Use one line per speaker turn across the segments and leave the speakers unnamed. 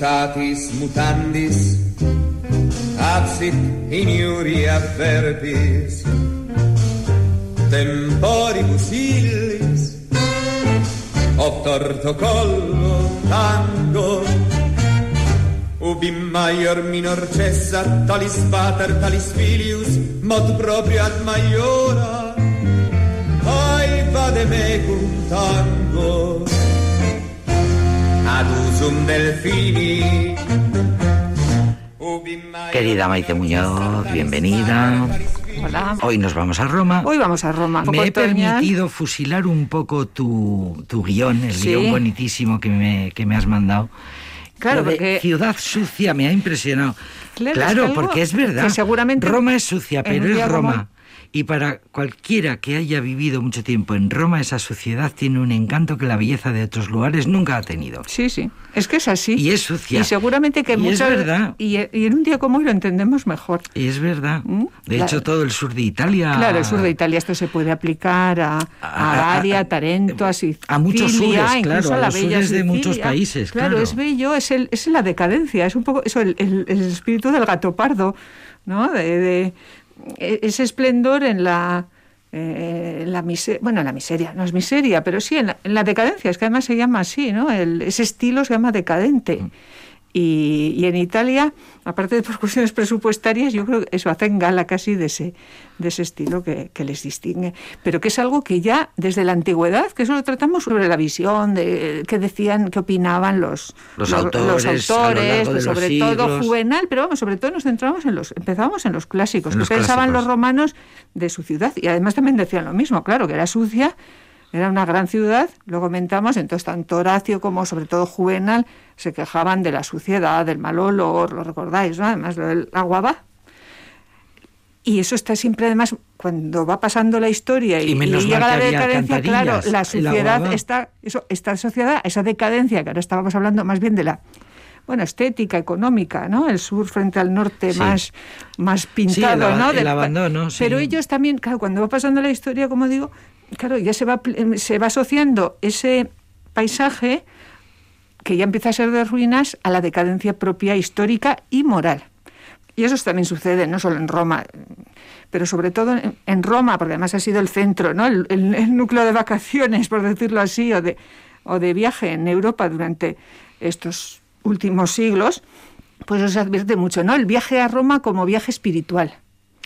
mutatis mutandis, absit in iuria verbis, temporibus illis, torto collo tango, ubi maior minor cessa, talis pater, talis filius, mod proprio ad maiora, ai vade mecum tango,
Querida Maite Muñoz, bienvenida.
Hola.
Hoy nos vamos a Roma.
Hoy vamos a Roma.
Me he permitido fusilar un poco tu, tu guion, el guion bonitísimo que me, que me has mandado.
Claro, porque...
Ciudad sucia me ha impresionado. Claro, porque es verdad.
Que seguramente
Roma es sucia, pero es Roma. Y para cualquiera que haya vivido mucho tiempo en Roma, esa sociedad tiene un encanto que la belleza de otros lugares nunca ha tenido.
Sí, sí. Es que es así.
Y es sucia.
Y seguramente que
y
muchas...
es verdad.
Y, en un día como hoy lo entendemos mejor.
Y es verdad.
¿Mm?
De hecho, todo el sur de Italia...
Claro, el sur de Italia esto se puede aplicar a, a, a Tarento, a Sicilia...
A muchos sures, claro, a,
la
los sures de muchos países,
claro. es bello, es, el, es la decadencia, es un poco eso, el, el, el espíritu del gato pardo, ¿no? de, de ese esplendor en la eh, la miseria, bueno, la miseria, no es miseria, pero sí en la, decadencia, es que además se llama así, ¿no? ese estilo se llama decadente. Mm. Y, en Italia, aparte de por cuestiones presupuestarias, yo creo que eso hacen gala casi de ese, de ese estilo que, les distingue. Pero que es algo que ya desde la antigüedad, que eso lo tratamos sobre la visión, de qué decían, qué opinaban los,
los, autores,
pues sobre todo Juvenal, pero vamos, sobre todo nos centramos en los, empezábamos en los clásicos, que pensaban los romanos de su ciudad. Y además también decían lo mismo, claro, que era sucia era una gran ciudad, lo comentamos, entonces tanto Horacio como sobre todo Juvenal se quejaban de la suciedad, del mal olor, lo recordáis, ¿no? Además lo del agua va. Y eso está siempre, además, cuando va pasando la historia y, llega la decadencia, claro, la suciedad está, eso, está asociada a esa decadencia, que ahora estábamos hablando más bien de la bueno, estética, económica, ¿no? El sur frente al norte más, más pintado, ¿no?
El abandono,
Pero ellos también, claro, cuando va pasando la historia, como digo, claro, ya se va, se va asociando ese paisaje que ya empieza a ser de ruinas a la decadencia propia histórica y moral. Y eso también sucede no solo en Roma, pero sobre todo en, Roma, porque además ha sido el centro, ¿no? El, núcleo de vacaciones, por decirlo así, o de, o de viaje en Europa durante estos últimos siglos, pues se advierte mucho, ¿no? El viaje a Roma como viaje espiritual.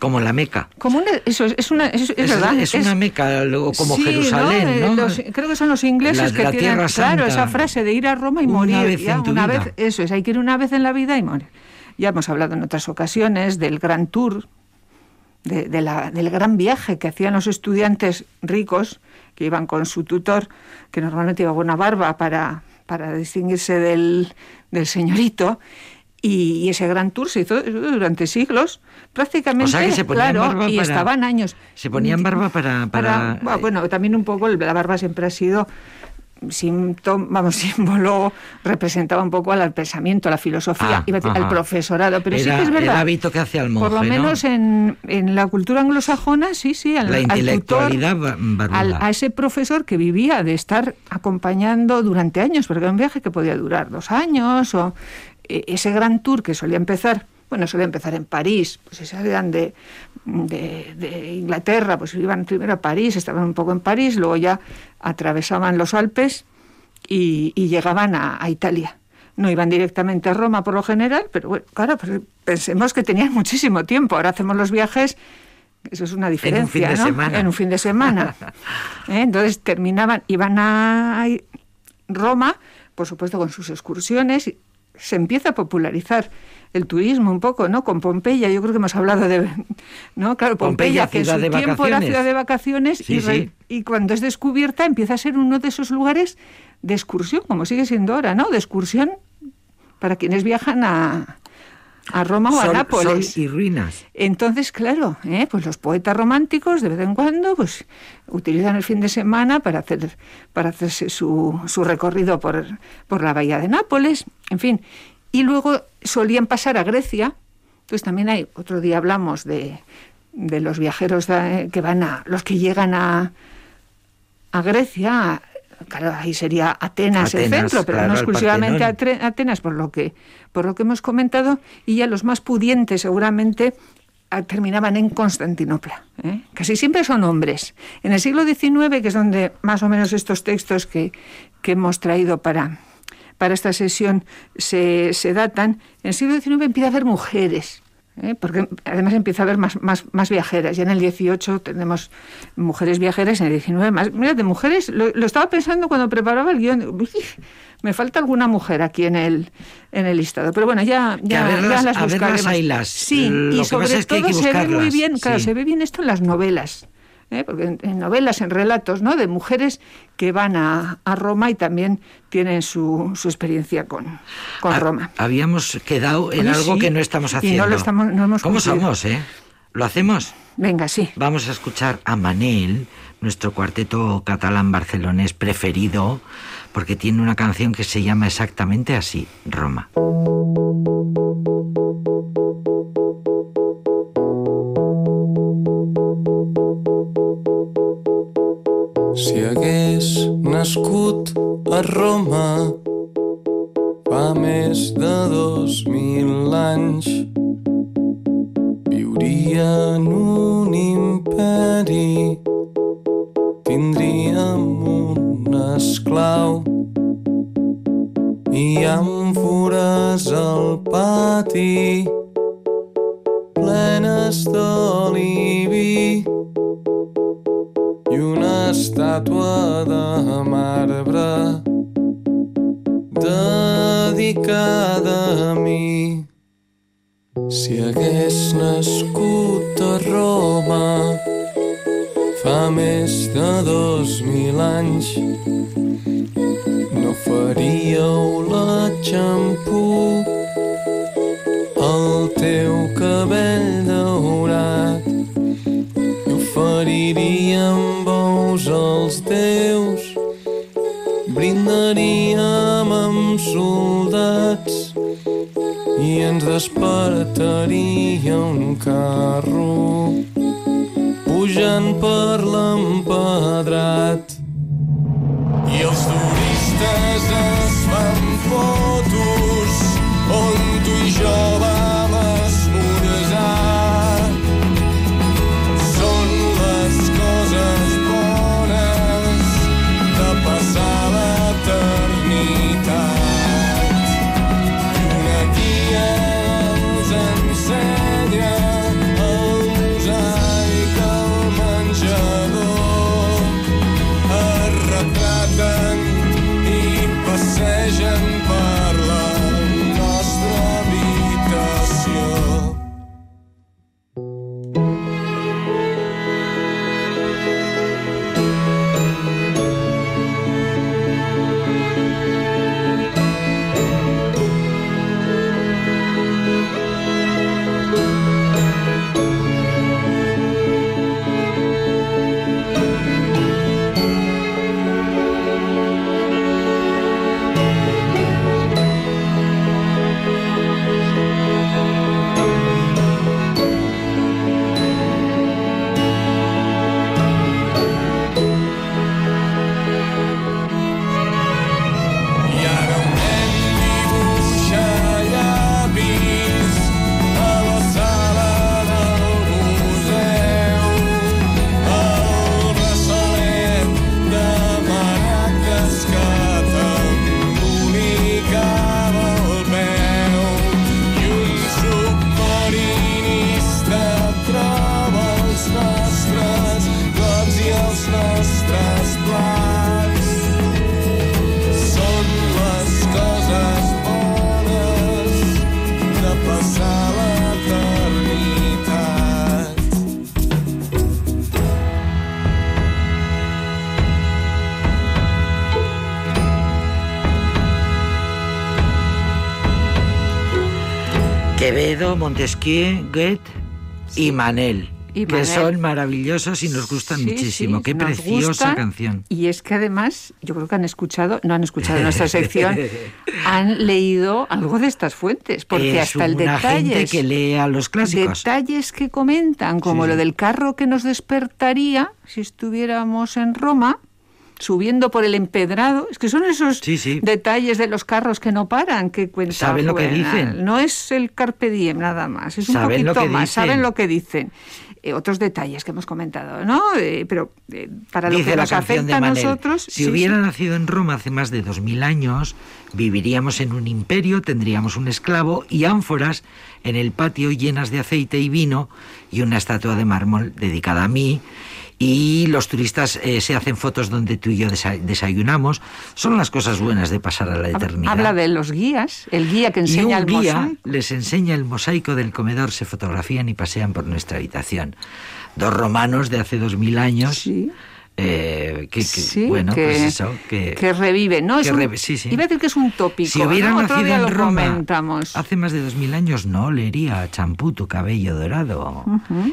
Como la Meca.
Como una, eso es, una, es, verdad.
Es, una Meca, luego como Jerusalén, eh, ¿no?
creo que son los ingleses que tienen, claro, esa frase de ir a Roma y morir.
Vez
una vez, eso es, hay que ir una vez en la vida y morir. Ya hemos hablado en otras ocasiones del gran tour, de, la, del gran viaje que hacían los estudiantes ricos que iban con su tutor, que normalmente iba con una barba para, para distinguirse del, del señorito y, ese gran tour se hizo durante siglos, prácticamente.
O sea que se ponían
claro,
barba
y estaban años.
Se ponían barba para. para,
bueno, también un poco la barba siempre ha sido vamos, símbolo representaba un poco al pensamiento, a la filosofía,
ah,
al profesorado, pero sí que es verdad.
El hábito que hacía el monje,
Por lo menos en, en, la cultura anglosajona, sí, sí, al,
la intelectualidad
al a ese profesor que vivía de estar acompañando durante años, porque era un viaje que podía durar dos años, o e, ese gran tour que solía empezar bueno, solía empezar en París, pues salían de, de, Inglaterra, pues iban primero a París, estaban un poco en París, luego ya atravesaban los Alpes y, llegaban a, Italia. No iban directamente a Roma por lo general, pero bueno, claro, pues pensemos que tenían muchísimo tiempo. Ahora hacemos los viajes, eso es una diferencia,
en un fin
de
semana.
En un fin de semana. ¿Eh? Entonces terminaban, iban a Roma, por supuesto con sus excursiones, se empieza a popularizar el turismo un poco, ¿no? Con Pompeya, yo creo que hemos hablado de, ¿no? Claro, Pompeya, que en su tiempo era ciudad de vacaciones y, y, cuando es descubierta empieza a ser uno de esos lugares de excursión, como sigue siendo ahora, ¿no? De excursión para quienes viajan a, a Roma o a Nápoles.
y ruinas.
Entonces, claro, ¿eh? pues los poetas románticos de vez en cuando pues utilizan el fin de semana para hacer para hacerse su, su recorrido por, por la bahía de Nápoles, en fin, y luego solían pasar a Grecia, pues también hay, otro día hablamos de, de los viajeros que van a, los que llegan a, a Grecia, claro, ahí sería Atenas, el centro, pero no exclusivamente Atenas, por lo, que, por lo que hemos comentado, y ya los más pudientes seguramente terminaban en Constantinopla. ¿eh? Casi siempre son hombres. En el siglo XIX, que es donde más o menos estos textos que, que hemos traído para, para esta sesión se, se, datan, en el siglo XIX empieza a haber mujeres. ¿Eh? porque además empieza a haber más, más, más, viajeras. Ya en el 18 tenemos mujeres viajeras, en el 19 más. Mira, de mujeres, lo, estaba pensando cuando preparaba el guion me falta alguna mujer aquí en el, en el listado. Pero bueno, ya, ya, las
buscaremos.
Sí, y sobre todo se ve muy bien, claro, se ve bien esto en las novelas. ¿Eh? porque en, novelas, en relatos, ¿no? De mujeres que van a, Roma y también tienen su, su experiencia con, con Roma.
Habíamos quedado en algo que no estamos haciendo.
no lo estamos, no hemos
¿Cómo somos, eh? ¿Lo hacemos?
Venga, sí.
Vamos a escuchar a Manel, nuestro cuarteto catalán barcelonés preferido, porque tiene una canción que se llama exactamente así, Roma.
Si hagués nascut a Roma fa més de dos mil anys, mi. Si hagués nascut a Roma fa més de dos mil anys, no faríeu la xampú el teu cabell daurat i oferiríem bous als déus, brindaríem amb soldats i ens despertaria un carro pujant per l'empedrat.
Montesquieu, Goethe y Manel. que son maravillosos y nos gustan muchísimo. Qué preciosa canción.
Y es que además, yo creo que han escuchado, no han escuchado nuestra sección, han leído algo de estas fuentes, porque hasta el detalle
que lea los clásicos.
Detalles que comentan, como lo del carro que nos despertaría si estuviéramos en Roma, subiendo por el empedrado. Es que son esos detalles de los carros que no paran que cuentan.
Saben lo que dicen.
No es el carpe diem nada más, es un poquito más. Saben lo que dicen. Eh, otros detalles que hemos comentado, ¿no? Eh, pero eh, para lo que nos afecta a nosotros...
Si hubiera nacido en Roma hace más de dos mil años, viviríamos en un imperio, tendríamos un esclavo y ánforas en el patio llenas de aceite y vino y una estatua de mármol dedicada a mí y los turistas eh, se hacen fotos donde tú y yo desayunamos. Son las cosas buenas de pasar a la eternidad.
Habla de los guías, el guía que enseña
y un guía les enseña el mosaico del comedor, se fotografían y pasean por nuestra habitación. Dos romanos de hace dos mil años.
Sí
eh, que, bueno,
que,
pues eso, que,
revive, ¿no?
Que
un,
sí, sí.
Iba a decir que es un tópico.
Si hubiera nacido en Roma
comentamos.
hace más de dos mil años, no olería champú tu cabello dorado.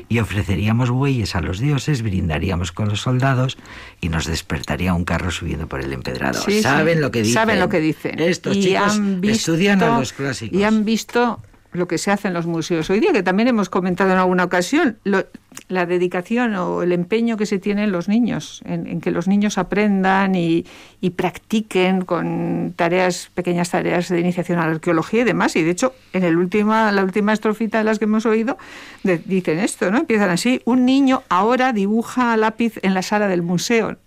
Y ofreceríamos bueyes a los dioses, brindaríamos con los soldados y nos despertaría un carro subiendo por el empedrado. Saben lo que dicen.
Saben lo que dicen.
Estos chicos estudian a los clásicos.
Y han visto lo que se hace en los museos hoy día, que también hemos comentado en alguna ocasión, la dedicación o el empeño que se tiene en los niños, en, que los niños aprendan y, practiquen con tareas, pequeñas tareas de iniciación a la arqueología y demás. Y de hecho, en el última, la última estrofita de las que hemos oído, dicen esto, ¿no? Empiezan así, un niño ahora dibuja lápiz en la sala del museo.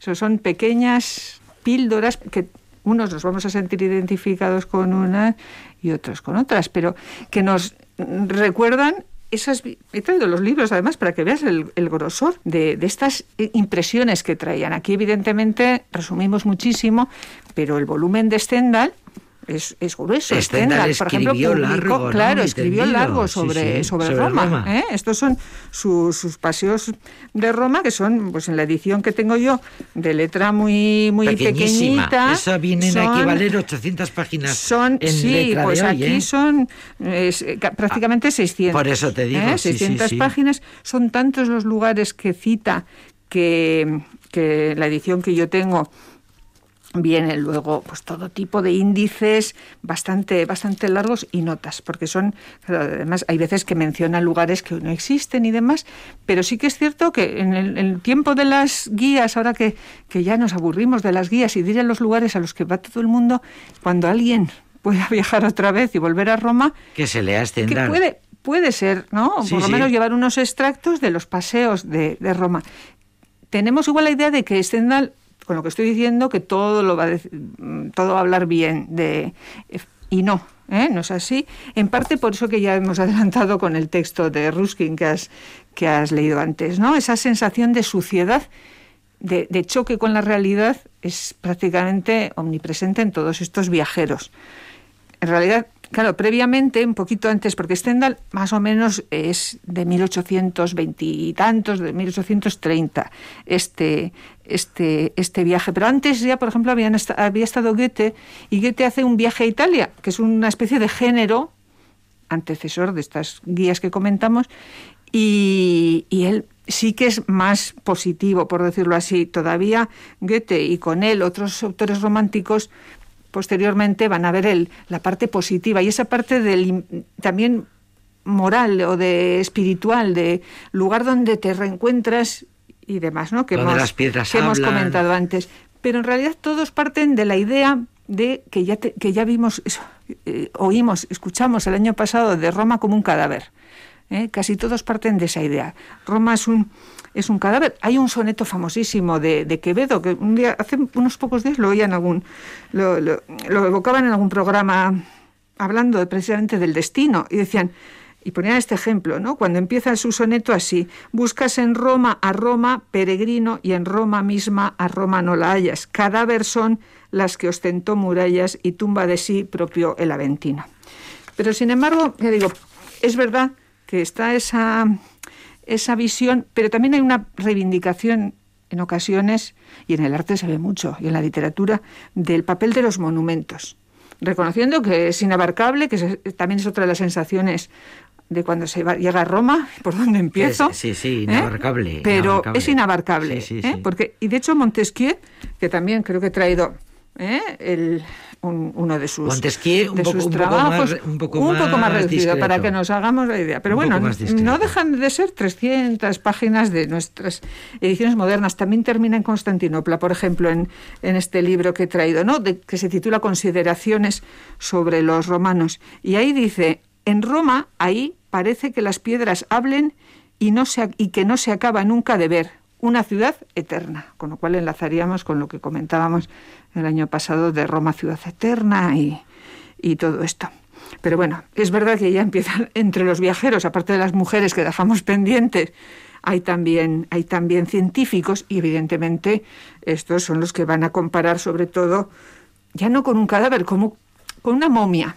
Eso son pequeñas píldoras que unos nos vamos a sentir identificados con una y otros con otras, pero que nos recuerdan esas, he traído los libros además para que veas el, grosor de, de, estas impresiones que traían. Aquí evidentemente resumimos muchísimo, pero el volumen de Stendhal es, es grueso.
Stendhal, por ejemplo,
largo, claro, escribió largo sobre, sobre, Roma. ¿eh? Estos son sus paseos de Roma, que son, pues en la edición que tengo yo, de letra muy, muy pequeñita.
Esa viene a equivaler 800 páginas.
Son,
en
sí, pues aquí
¿eh?
son prácticamente 600.
Por eso te digo.
600 ¿eh? páginas. Son tantos los lugares que cita que, que la edición que yo tengo viene luego pues todo tipo de índices bastante bastante largos y notas porque son además hay veces que mencionan lugares que no existen y demás pero sí que es cierto que en el, tiempo de las guías ahora que, que, ya nos aburrimos de las guías y de ir a los lugares a los que va todo el mundo cuando alguien pueda viajar otra vez y volver a Roma
que se lea Stendhal
que puede puede ser no por lo menos llevar unos extractos de los paseos de, de Roma. Tenemos igual la idea de que Stendhal con lo que estoy diciendo que todo lo va a todo va a hablar bien de y no, ¿eh? no es así. En parte por eso que ya hemos adelantado con el texto de Ruskin que has, que has leído antes, ¿no? Esa sensación de suciedad, de choque con la realidad, es prácticamente omnipresente en todos estos viajeros. En realidad, Claro, previamente, un poquito antes, porque Stendhal más o menos es de 1820 y tantos, de 1830, este, este, este viaje. Pero antes ya, por ejemplo, había estado Goethe, y Goethe hace un viaje a Italia, que es una especie de género antecesor de estas guías que comentamos, y, y él sí que es más positivo, por decirlo así. Todavía Goethe y con él otros autores románticos posteriormente van a ver el, la parte positiva y esa parte del también moral o de espiritual, de lugar donde te reencuentras y demás, ¿no?
Que, hemos, las piedras
que hemos comentado antes. Pero en realidad todos parten de la idea de que ya, que ya vimos, eh, oímos, escuchamos el año pasado de Roma como un cadáver. ¿eh? Casi todos parten de esa idea. Roma es un, es un cadáver. Hay un soneto famosísimo de, Quevedo, que un día, hace unos pocos días lo oían algún, lo, lo, evocaban en algún programa hablando precisamente del destino, y decían, y ponían este ejemplo, ¿no? Cuando empieza su soneto así, buscas en Roma a Roma, peregrino, y en Roma misma a Roma no la hallas. Cadáver son las que ostentó murallas y tumba de sí propio el Aventino. Pero sin embargo, ya digo, es verdad que está esa esa visión, pero también hay una reivindicación en ocasiones, y en el arte se ve mucho, y en la literatura, del papel de los monumentos, reconociendo que es inabarcable, que también es otra de las sensaciones de cuando se llega a Roma, por donde empiezo.
sí, sí, ¿eh? inabarcable.
Pero es inabarcable. ¿eh? Porque, y de hecho Montesquieu, que también creo que he traído ¿eh? el, uno de sus, de sus trabajos, un poco más, reducido, para que nos hagamos la idea. Pero bueno, no dejan de ser 300 páginas de nuestras ediciones modernas. También termina en Constantinopla, por ejemplo, en, en este libro que he traído, ¿no? De, que se titula Consideraciones sobre los romanos. Y ahí dice, en Roma, ahí parece que las piedras hablen y, no se, y que no se acaba nunca de ver una ciudad eterna, con lo cual enlazaríamos con lo que comentábamos el año pasado de Roma ciudad eterna y, y todo esto. Pero bueno, es verdad que ya empiezan entre los viajeros, aparte de las mujeres que dejamos pendientes, hay también, hay también científicos y evidentemente estos son los que van a comparar sobre todo, ya no con un cadáver, como con una momia.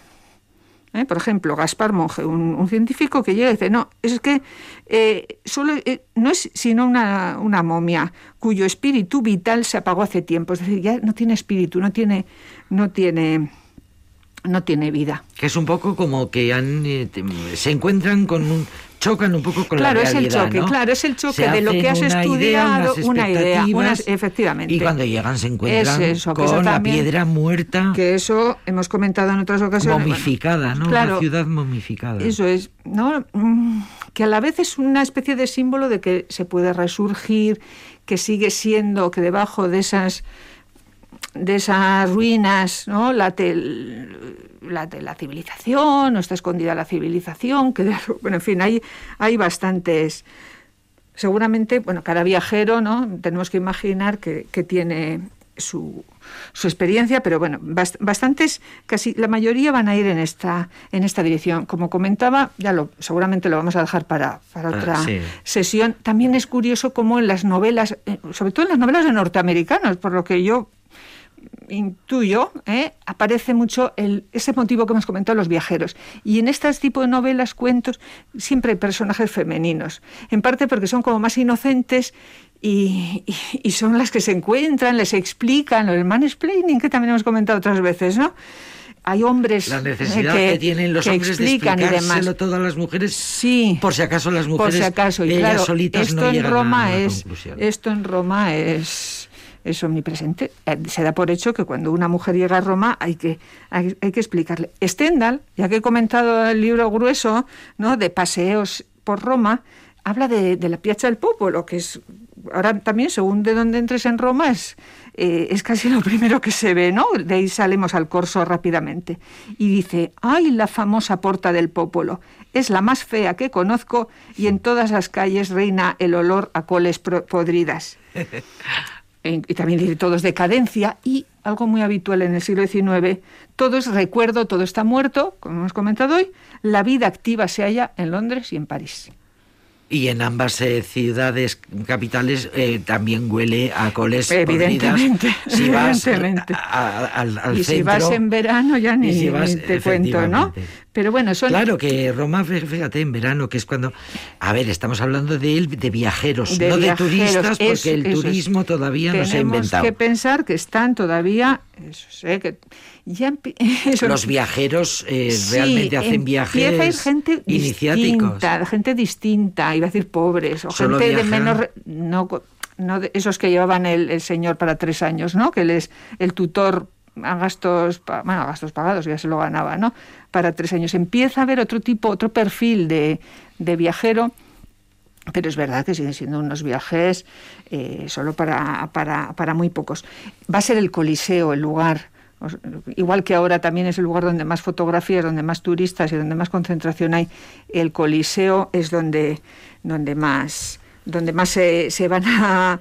¿Eh? Por ejemplo, Gaspar Monge, un, científico que llega y dice, no, es que eh, solo, eh, no es sino una, momia cuyo espíritu vital se apagó hace tiempo, es decir, ya no tiene espíritu, no tiene, no tiene, no tiene vida.
Que es un poco como que se encuentran con un, chocan un poco con
la
realidad.
Claro, es el choque, claro, es el choque de lo que has estudiado, una idea, efectivamente.
Y cuando llegan se encuentran con la piedra muerta.
Que eso hemos comentado en otras ocasiones.
Momificada, ¿no? Claro, ciudad momificada.
Eso es, ¿no? Mm, que a la vez es una especie de símbolo de que se puede resurgir, que sigue siendo, que debajo de esas de esas ruinas, ¿no? La, la, la civilización, no está escondida la civilización, que bueno, en fin, hay, hay bastantes. Seguramente, bueno, cada viajero, ¿no? Tenemos que imaginar que, tiene su, su, experiencia, pero bueno, bastantes, casi la mayoría van a ir en esta, en esta dirección. Como comentaba, ya lo, seguramente lo vamos a dejar para, para ah, otra sesión. También es curioso cómo en las novelas, eh, sobre todo en las novelas de norteamericanos, por lo que yo intuyo, ¿eh? aparece mucho el, ese motivo que hemos comentado los viajeros. Y en este tipo de novelas, cuentos, siempre hay personajes femeninos. En parte porque son como más inocentes y, son las que se encuentran, les explican, el mansplaining que también hemos comentado otras veces, ¿no? hay hombres
la necesidad que, tienen los hombres explican de explicárselo todas las mujeres
sí
por si acaso las mujeres
por si acaso y
ellas solitas
esto
no
en Roma
es
esto en Roma es es omnipresente. Eh, se da por hecho que cuando una mujer llega a Roma hay que, hay, que explicarle. Stendhal, ya que he comentado el libro grueso ¿no? de paseos por Roma, habla de, la Piazza del Popolo, que es ahora también, según de donde entres en Roma, es, eh, es casi lo primero que se ve, ¿no? De ahí salimos al corso rápidamente. Y dice, ¡ay, la famosa Porta del Popolo! Es la más fea que conozco y en todas las calles reina el olor a coles podridas. y también dice todo es decadencia y algo muy habitual en el siglo XIX, todo es recuerdo, todo está muerto, como hemos comentado hoy, la vida activa se halla en Londres y en París.
Y en ambas eh, ciudades capitales eh, también huele a coles
Evidentemente,
Si vas
evidentemente.
al
y si vas en verano ya ni, te cuento, ¿no? Pero bueno, son...
Claro que Roma, fíjate, en verano, que es cuando... A ver, estamos hablando de, de viajeros, no de turistas, porque el turismo todavía no se ha inventado.
Tenemos que pensar que están todavía... Eso sé, que
Los viajeros eh, realmente hacen viajes
gente Distinta, gente distinta, iba a decir pobres, o gente de menos... No, no esos que llevaban el, señor para tres años, ¿no? Que él es el tutor a gastos, bueno, a gastos pagados, ya se lo ganaba, ¿no? Para tres años. Empieza a haber otro tipo, otro perfil de, de viajero, pero es verdad que siguen siendo unos viajes eh, solo para, para, para muy pocos. Va a ser el Coliseo el lugar igual que ahora también es el lugar donde más fotografías, donde más turistas y donde más concentración hay, el Coliseo es donde, donde más, donde más se, se van a,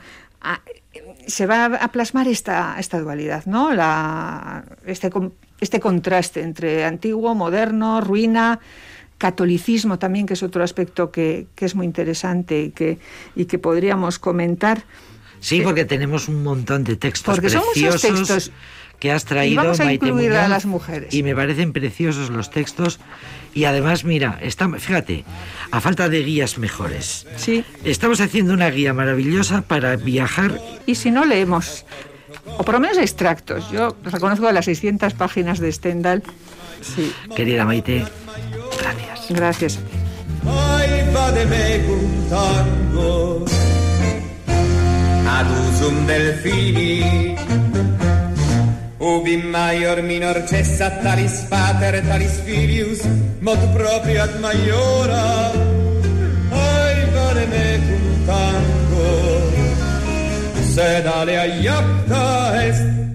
se va a plasmar esta, esta dualidad, ¿no? La, este, este contraste entre antiguo, moderno, ruina, catolicismo también, que es otro aspecto que, que es muy interesante y que, y que podríamos comentar.
Sí, porque tenemos un montón de textos porque son muchos textos que has traído. Y
vamos a incluir a las mujeres.
Y me parecen preciosos los textos. Y además, mira, está, fíjate, a falta de guías mejores.
Sí.
Estamos haciendo una guía maravillosa para viajar.
Y si no leemos, o por lo menos extractos. Yo reconozco las 600 páginas de Stendhal. Sí.
Querida Maite, gracias.
Gracias.
Ubi maior minor cessa talis pater talis filius, mod proprio ad maiora. Ai vale me cum tango, sed alea iacta est